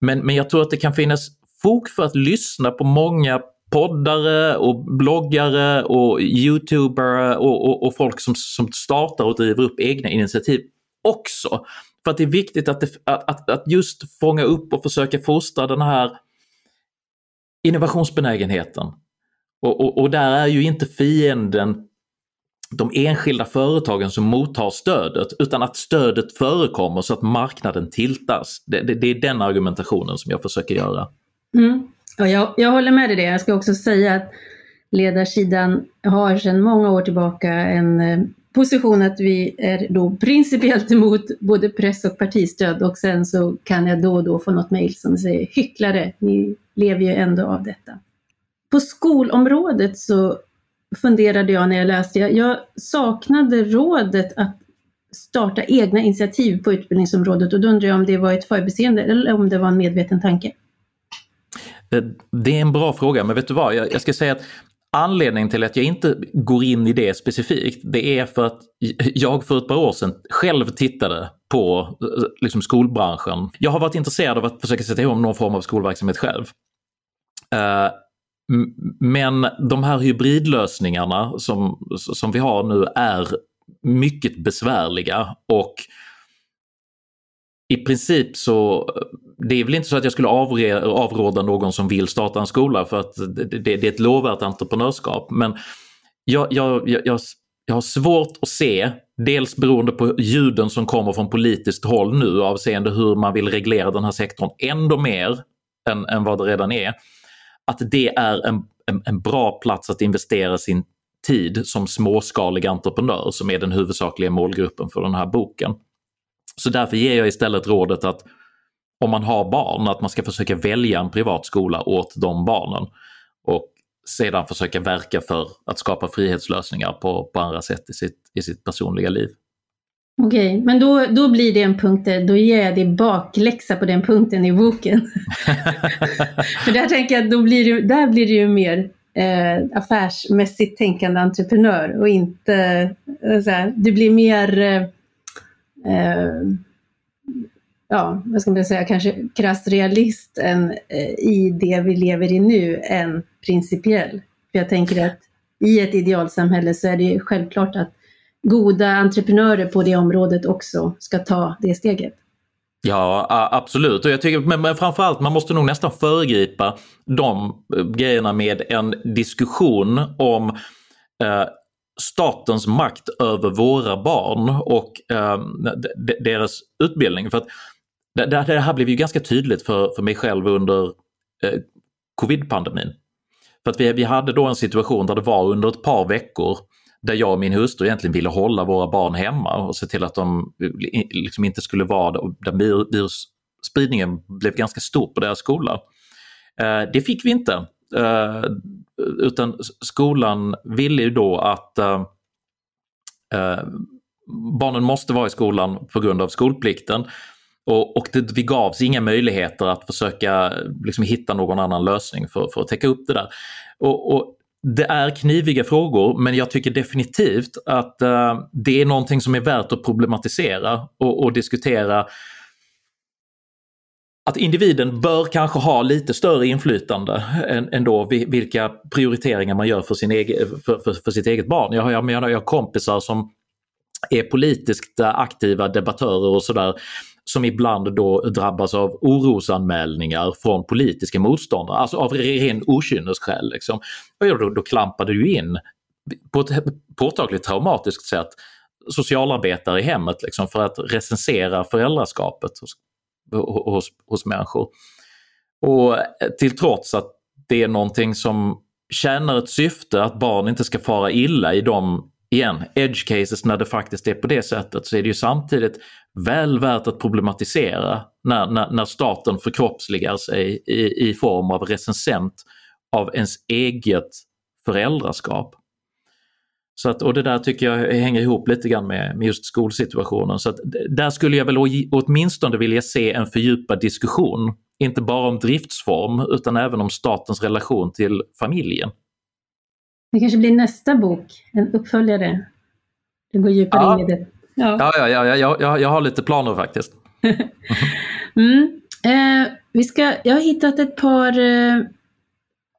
Men, men jag tror att det kan finnas fog för att lyssna på många poddare och bloggare och youtubare och, och, och folk som, som startar och driver upp egna initiativ också. För att det är viktigt att, det, att, att, att just fånga upp och försöka fostra den här innovationsbenägenheten. Och, och, och, där är ju inte fienden de enskilda företagen som mottar stödet utan att stödet förekommer så att marknaden tiltas. Det, det, det är den argumentationen som jag försöker göra. Mm. Ja, jag, jag håller med dig det. Jag ska också säga att ledarsidan har sedan många år tillbaka en eh, position att vi är då principiellt emot både press och partistöd och sen så kan jag då och då få något mejl som säger hycklare, ni lever ju ändå av detta. På skolområdet så funderade jag när jag läste, jag, saknade rådet att starta egna initiativ på utbildningsområdet och då undrar jag om det var ett förbiseende eller om det var en medveten tanke. Eh, det är en bra fråga, men vet du vad, jag ska säga att Anledningen till att jag inte går in i det specifikt, det är för att jag för ett par år sedan själv tittade på liksom, skolbranschen. Jag har varit intresserad av att försöka sätta ihop någon form av skolverksamhet själv. Uh, men de här hybridlösningarna som, som vi har nu är mycket besvärliga och i princip så, det är väl inte så att jag skulle avråda någon som vill starta en skola för att det, det, det är ett lovvärt entreprenörskap. Men jag, jag, jag, jag har svårt att se, dels beroende på ljuden som kommer från politiskt håll nu avseende hur man vill reglera den här sektorn ändå mer än, än vad det redan är, att det är en, en, en bra plats att investera sin tid som småskalig entreprenör som är den huvudsakliga målgruppen för den här boken. Så därför ger jag istället rådet att om man har barn, att man ska försöka välja en privat skola åt de barnen. Och sedan försöka verka för att skapa frihetslösningar på, på andra sätt i sitt, i sitt personliga liv. Okej, okay, men då, då blir det en punkt där, då ger jag dig bakläxa på den punkten i boken. (laughs) för där tänker jag att då blir det, där blir det ju mer eh, affärsmässigt tänkande entreprenör och inte eh, så här, det blir mer eh, eh, ja, vad ska man säga, kanske krasst realist än, eh, i det vi lever i nu än principiell. För jag tänker att i ett idealsamhälle så är det självklart att goda entreprenörer på det området också ska ta det steget. Ja, absolut. Och jag tycker, men, men framförallt, man måste nog nästan föregripa de eh, grejerna med en diskussion om eh, statens makt över våra barn och eh, deras utbildning. För att det, det, här blev ju ganska tydligt för, för mig själv under eh, covid-pandemin. För att vi, vi hade då en situation där det var under ett par veckor där jag och min hustru egentligen ville hålla våra barn hemma och se till att de liksom inte skulle vara där virusspridningen blev ganska stor på deras skola. Eh, det fick vi inte. Eh, utan skolan ville ju då att eh, eh, barnen måste vara i skolan på grund av skolplikten. Och, och det, vi gavs inga möjligheter att försöka liksom, hitta någon annan lösning för, för att täcka upp det där. Och, och det är kniviga frågor men jag tycker definitivt att eh, det är någonting som är värt att problematisera och, och, diskutera att individen bör kanske ha lite större inflytande än, ändå vilka prioriteringar man gör för, sin egen, för, för, för sitt eget barn. Jag har, jag, jag har kompisar som är politiskt aktiva debattörer och sådär som ibland då drabbas av orosanmälningar från politiska motståndare, alltså av ren okynnesskäl. Liksom. Och då, då det du in på ett påtagligt traumatiskt sätt socialarbetare i hemmet liksom, för att recensera föräldraskapet hos, hos, människor. Och eh, till trots att det är någonting som tjänar ett syfte att barn inte ska fara illa i de igen, edge cases när det faktiskt är på det sättet så är det ju samtidigt väl värt att problematisera när, när, när staten förkroppsligar sig i, i form av recensent av ens eget föräldraskap. Så att, och det där tycker jag hänger ihop lite grann med, med just skolsituationen. Så att, där skulle jag väl åtminstone vilja se en fördjupad diskussion. Inte bara om driftsform utan även om statens relation till familjen. Det kanske blir nästa bok, en uppföljare. Du går djupare ja. in i det. Ja, ja, ja, ja, ja jag, jag har lite planer faktiskt. (laughs) mm. eh, vi ska, jag har hittat ett par eh,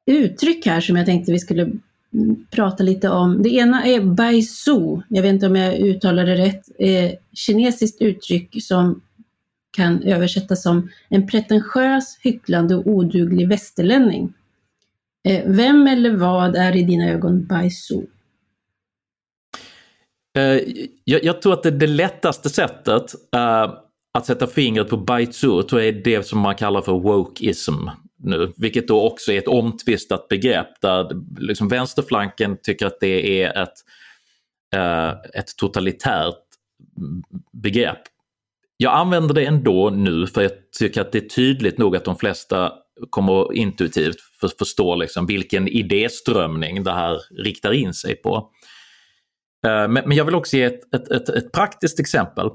uttryck här som jag tänkte vi skulle prata lite om. Det ena är baisu, jag vet inte om jag uttalar det rätt, eh, kinesiskt uttryck som kan översättas som en pretentiös, hycklande och oduglig västerlänning. Eh, vem eller vad är i dina ögon Baisu? Eh, jag, jag, tror att det, det lättaste sättet eh, att sätta fingret på Baizu tror jag är det som man kallar för wokeism nu, vilket då också är ett omtvistat begrepp där liksom vänsterflanken tycker att det är ett, eh, ett totalitärt begrepp. Jag använder det ändå nu för jag tycker att det är tydligt nog att de flesta kommer intuitivt förstå liksom vilken idéströmning det här riktar in sig på. Eh, men jag vill också ge ett, ett, ett, ett praktiskt exempel.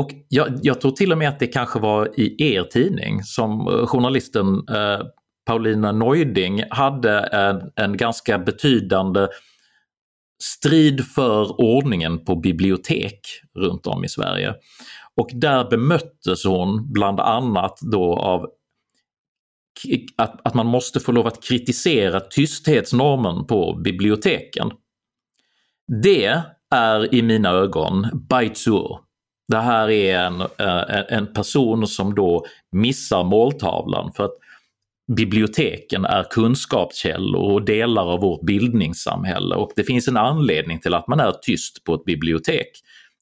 Och jag, jag, tror till och med att det kanske var i er tidning som eh, journalisten eh, Paulina Neuding hade en, en ganska betydande strid för ordningen på bibliotek runt om i Sverige. Och där bemöttes hon bland annat då av att, att man måste få lov att kritisera tysthetsnormen på biblioteken. Det är i mina ögon Baitsur. Det här är eh, en, en person som då missar måltavlan för att biblioteken är kunskapskällor och delar av vårt bildningssamhälle och det finns en anledning till att man är tyst på ett bibliotek.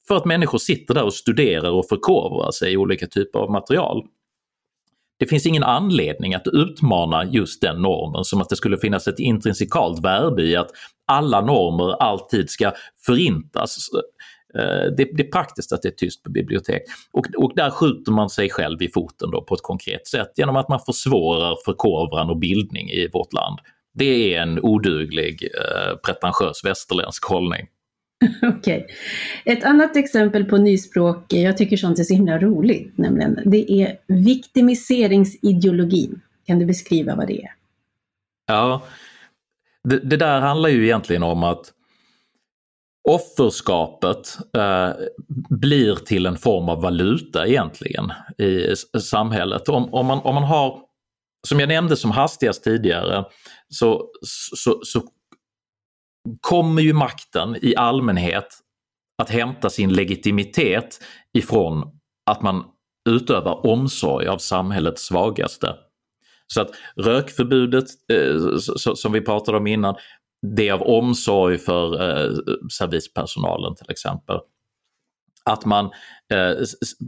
För att människor sitter där och studerar och förkovrar sig i olika typer av material. det finns ingen anledning att utmana just den normen som att det skulle finnas ett intrinsikalt värde i att alla normer alltid ska förintas. Eh, det, det, är praktiskt att det är tyst på bibliotek. Och, och där skjuter man sig själv i foten då på ett konkret sätt genom att man försvårar förkovran och bildning i vårt land. Det är en oduglig, eh, pretentiös västerländsk hållning. (laughs) Okej. Okay. Ett annat exempel på nyspråk, jag tycker sånt är så himla roligt, nämligen, det är viktimiseringsideologin. Kan du beskriva vad det är? Ja, det, det där handlar ju egentligen om att offerskapet eh, blir till en form av valuta egentligen i samhället. Om, om, man, om man har, som jag nämnde som hastigast tidigare, så, så, så kommer ju makten i allmänhet att hämta sin legitimitet ifrån att man utövar omsorg av samhällets svagaste. Så att rökförbudet, eh, som vi pratade om innan, det av omsorg för eh, servispersonalen till exempel. Att man eh,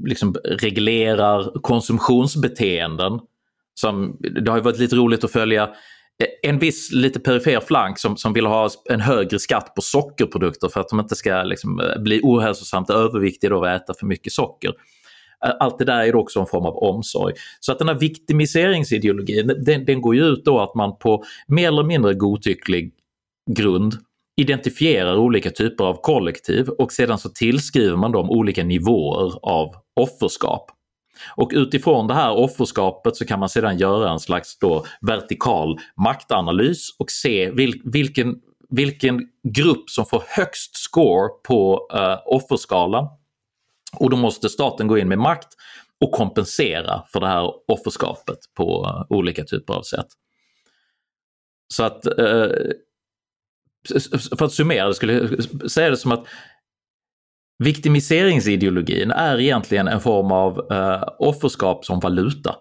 liksom reglerar konsumtionsbeteenden. Som, det har ju varit lite roligt att följa eh, en viss lite perifer flank som, som vill ha en högre skatt på sockerprodukter för att de inte ska liksom, eh, bli ohälsosamt överviktiga och äta för mycket socker. Eh, allt det där är också en form av omsorg. Så att den här viktimiseringsideologin den, den går ju ut då att man på mer eller mindre godtycklig grund identifierar olika typer av kollektiv och sedan så tillskriver man dem olika nivåer av offerskap. Och utifrån det här offerskapet så kan man sedan göra en slags då vertikal maktanalys och se vil, vilken, vilken grupp som får högst score på uh, offerskalan. Och då måste staten gå in med makt och kompensera för det här offerskapet på uh, olika typer av sätt. Så att uh, för att summera det skulle jag säga det som att Viktimiseringsideologin är egentligen en form av eh, offerskap som valuta.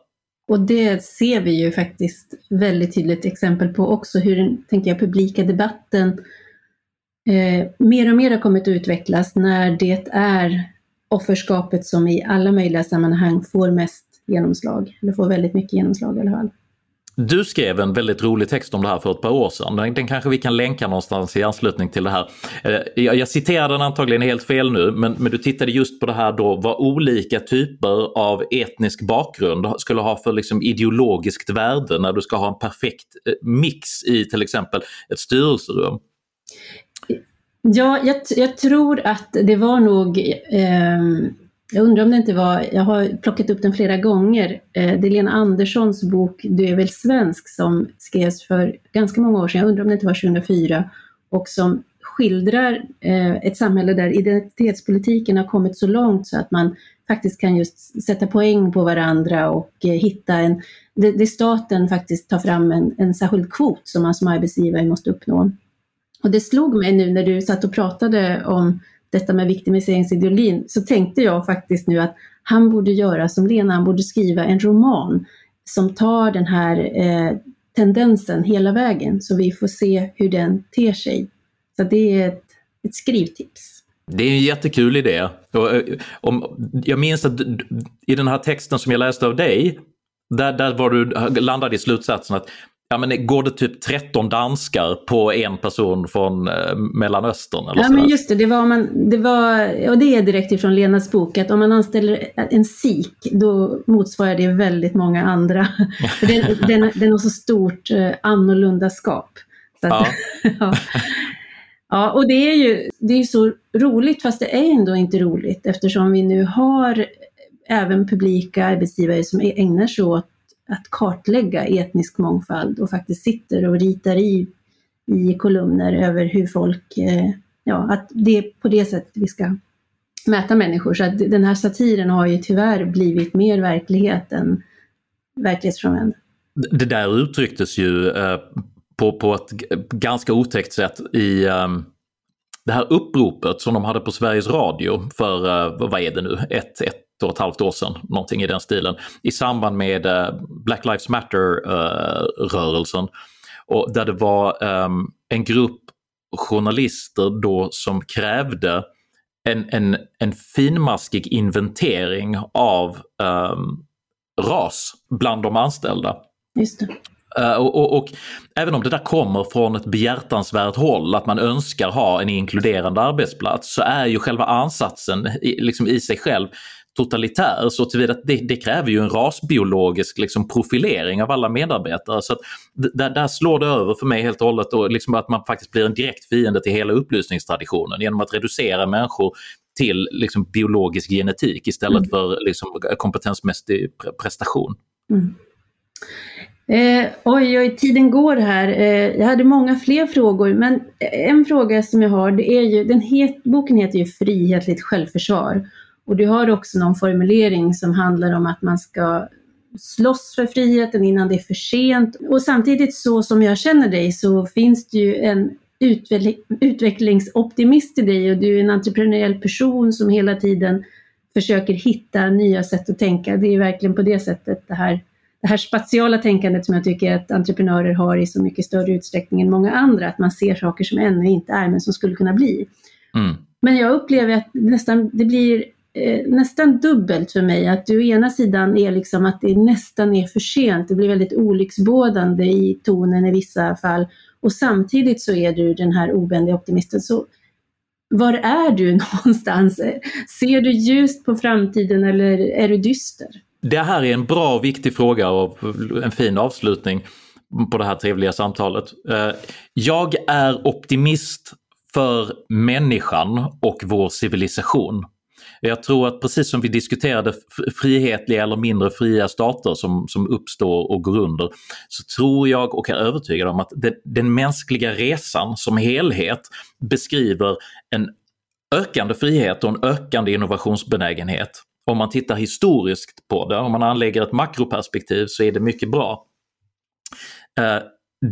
Och det ser vi ju faktiskt väldigt tydligt exempel på också hur den tänker jag, publika debatten eh, mer och mer har kommit att utvecklas när det är offerskapet som i alla möjliga sammanhang får mest genomslag, eller får väldigt mycket genomslag i alla fall. Du skrev en väldigt rolig text om det här för ett par år sedan. Den, den kanske vi kan länka någonstans i anslutning till det här. Eh, jag, jag citerar den antagligen helt fel nu, men, men du tittade just på det här då vad olika typer av etnisk bakgrund skulle ha för liksom ideologiskt värde när du ska ha en perfekt eh, mix i till exempel ett styrelserum. Ja, jag, jag tror att det var nog eh, jag undrar om det inte var, jag har plockat upp den flera gånger, eh, det är Lena Anderssons bok Du är väl svensk som skrevs för ganska många år sedan, jag undrar om det inte var 2004, och som skildrar eh, ett samhälle där identitetspolitiken har kommit så långt så att man faktiskt kan just sätta poäng på varandra och eh, hitta en, det, det staten faktiskt tar fram en, en särskild kvot som man som arbetsgivare måste uppnå. Och det slog mig nu när du satt och pratade om detta med viktimiseringsideologin så tänkte jag faktiskt nu att han borde göra som Lena, han borde skriva en roman som tar den här eh, tendensen hela vägen så vi får se hur den ter sig. Så det är ett, ett skrivtips. Det är en jättekul idé. Och, eh, om, jag minns att i den här texten som jag läste av dig, där, där var du landade i slutsatsen att Ja men går det typ 13 danskar på en person från eh, Mellanöstern? Eller ja men just det, det var, man, det var, och det är direkt ifrån Lenas bok, att om man anställer en sik då motsvarar det väldigt många andra. (laughs) den, den, den har så stort eh, annorlunda skap. Så att, ja. (laughs) ja. ja. och det är ju det är så roligt, fast det är ändå inte roligt eftersom vi nu har även publika arbetsgivare som ägnar sig åt att kartlägga etnisk mångfald och faktiskt sitter och ritar i, i kolumner över hur folk, eh, ja, att det är på det sättet vi ska mäta människor. Så att den här satiren har ju tyvärr blivit mer verklighet än verklighetsfrånvänd. Det där uttrycktes ju eh, på, på ett ganska otäckt sätt i eh, det här uppropet som de hade på Sveriges Radio för, eh, vad är det nu, ett, ett och ett halvt år sedan, någonting i den stilen, i samband med uh, Black Lives Matter-rörelsen. Och där det var um, en grupp journalister då som krävde en, en, en finmaskig inventering av um, ras bland de anställda. Uh, och, och, och, även om det där kommer från ett behjärtansvärt håll, att man önskar ha en inkluderande arbetsplats, så är ju själva ansatsen i, liksom i sig själv totalitär så tillvida att det, det kräver ju en rasbiologisk liksom, profilering av alla medarbetare. Så där, där slår det över för mig helt och hållet och liksom att man faktiskt blir en direkt fiende till hela upplysningstraditionen genom att reducera människor till liksom, biologisk genetik istället mm. för liksom, kompetensmässig prestation. Mm. Eh, oj, oj, tiden går här. Eh, jag hade många fler frågor, men en fråga som jag har, det är ju, den het, boken heter ju Frihetligt självförsvar. Och du har också någon formulering som handlar om att man ska slåss för friheten innan det är för sent. Och samtidigt så som jag känner dig så finns det ju en utvecklingsoptimist i dig och du är en entreprenöriell person som hela tiden försöker hitta nya sätt att tänka. Det är verkligen på det sättet det här, det här spatiala tänkandet som jag tycker att entreprenörer har i så mycket större utsträckning än många andra, att man ser saker som ännu inte är men som skulle kunna bli. Mm. Men jag upplever att nästan, det blir eh, nästan dubbelt för mig. Att du å ena sidan är liksom att det nästan är för sent. Det blir väldigt olycksbådande i tonen i vissa fall. Och samtidigt så är du den här obändiga optimisten. Så var är du (laughs) någonstans? Ser du ljust på framtiden eller är du dyster? Det här är en bra och viktig fråga och en fin avslutning på det här trevliga samtalet. Eh, jag är optimist för människan och vår civilisation. Jag tror att precis som vi diskuterade frihetliga eller mindre fria stater som, som uppstår och går under, så tror jag och är övertygad om att det, den mänskliga resan som helhet beskriver en ökande frihet och en ökande innovationsbenägenhet. Om man tittar historiskt på det, om man anlägger ett makroperspektiv så är det mycket bra. Eh,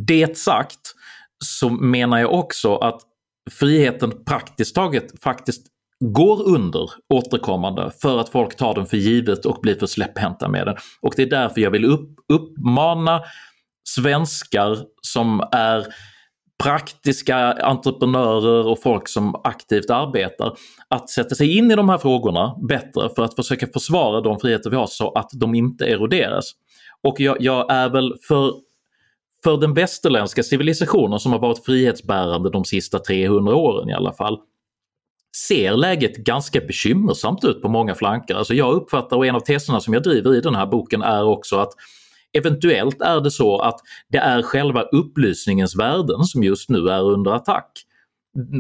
det sagt så menar jag också att friheten praktiskt taget faktiskt går under återkommande för att folk tar den för givet och blir för släpphänta med den. Och det är därför jag vill upp, uppmana svenskar som är praktiska entreprenörer och folk som aktivt arbetar att sätta sig in i de här frågorna bättre för att försöka försvara de friheter vi har så att de inte eroderas. Och jag, jag är väl för för den västerländska civilisationen som har varit frihetsbärande de sista 300 åren i alla fall, ser läget ganska bekymmersamt ut på många flanker. Alltså jag uppfattar, och en av teserna som jag driver i den här boken är också att eventuellt är det så att det är själva upplysningens värden som just nu är under attack.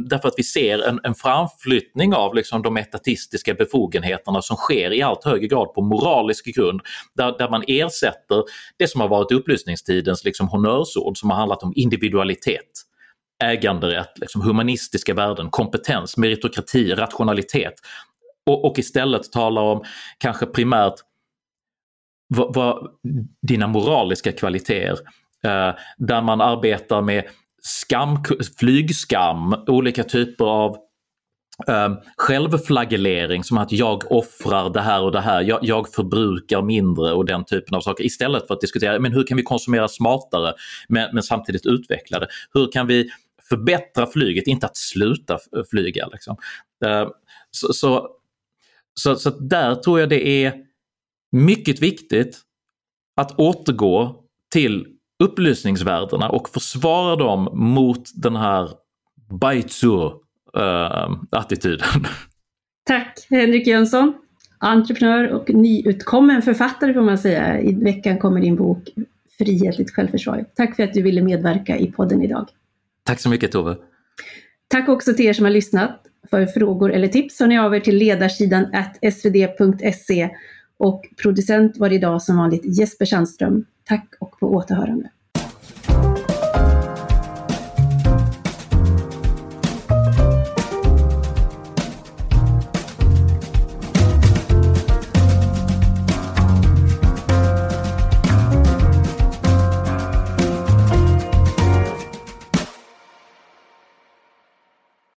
Därför att vi ser en, en framflyttning av liksom de etatistiska befogenheterna som sker i allt högre grad på moralisk grund, där, där man ersätter det som har varit upplysningstidens liksom honnörsord som har handlat om individualitet äganderätt, liksom humanistiska värden, kompetens, meritokrati, rationalitet och, och istället talar om kanske primärt vad, vad dina moraliska kvaliteter eh, där man arbetar med skam, flygskam, olika typer av eh, självflagellering som att jag offrar det här och det här, jag, jag, förbrukar mindre och den typen av saker istället för att diskutera men hur kan vi konsumera smartare men, men samtidigt utveckla det. Hur kan vi förbättra flyget, inte att sluta flyga. Liksom. Eh, så, så, så, så där tror jag det är mycket viktigt att återgå till upplysningsvärdena och försvara dem mot den här baitsu-attityden. Eh, Tack Henrik Jönsson, entreprenör och nyutkommen författare får man säga. I veckan kommer din bok Frihetligt självförsvar. Tack för att du ville medverka i podden idag. Tack så mycket Tove. Tack också till er som har lyssnat. För frågor eller tips hör ni av er till ledarsidan svd.se och producent var idag som vanligt Jesper Sandström. Tack och på återhörande.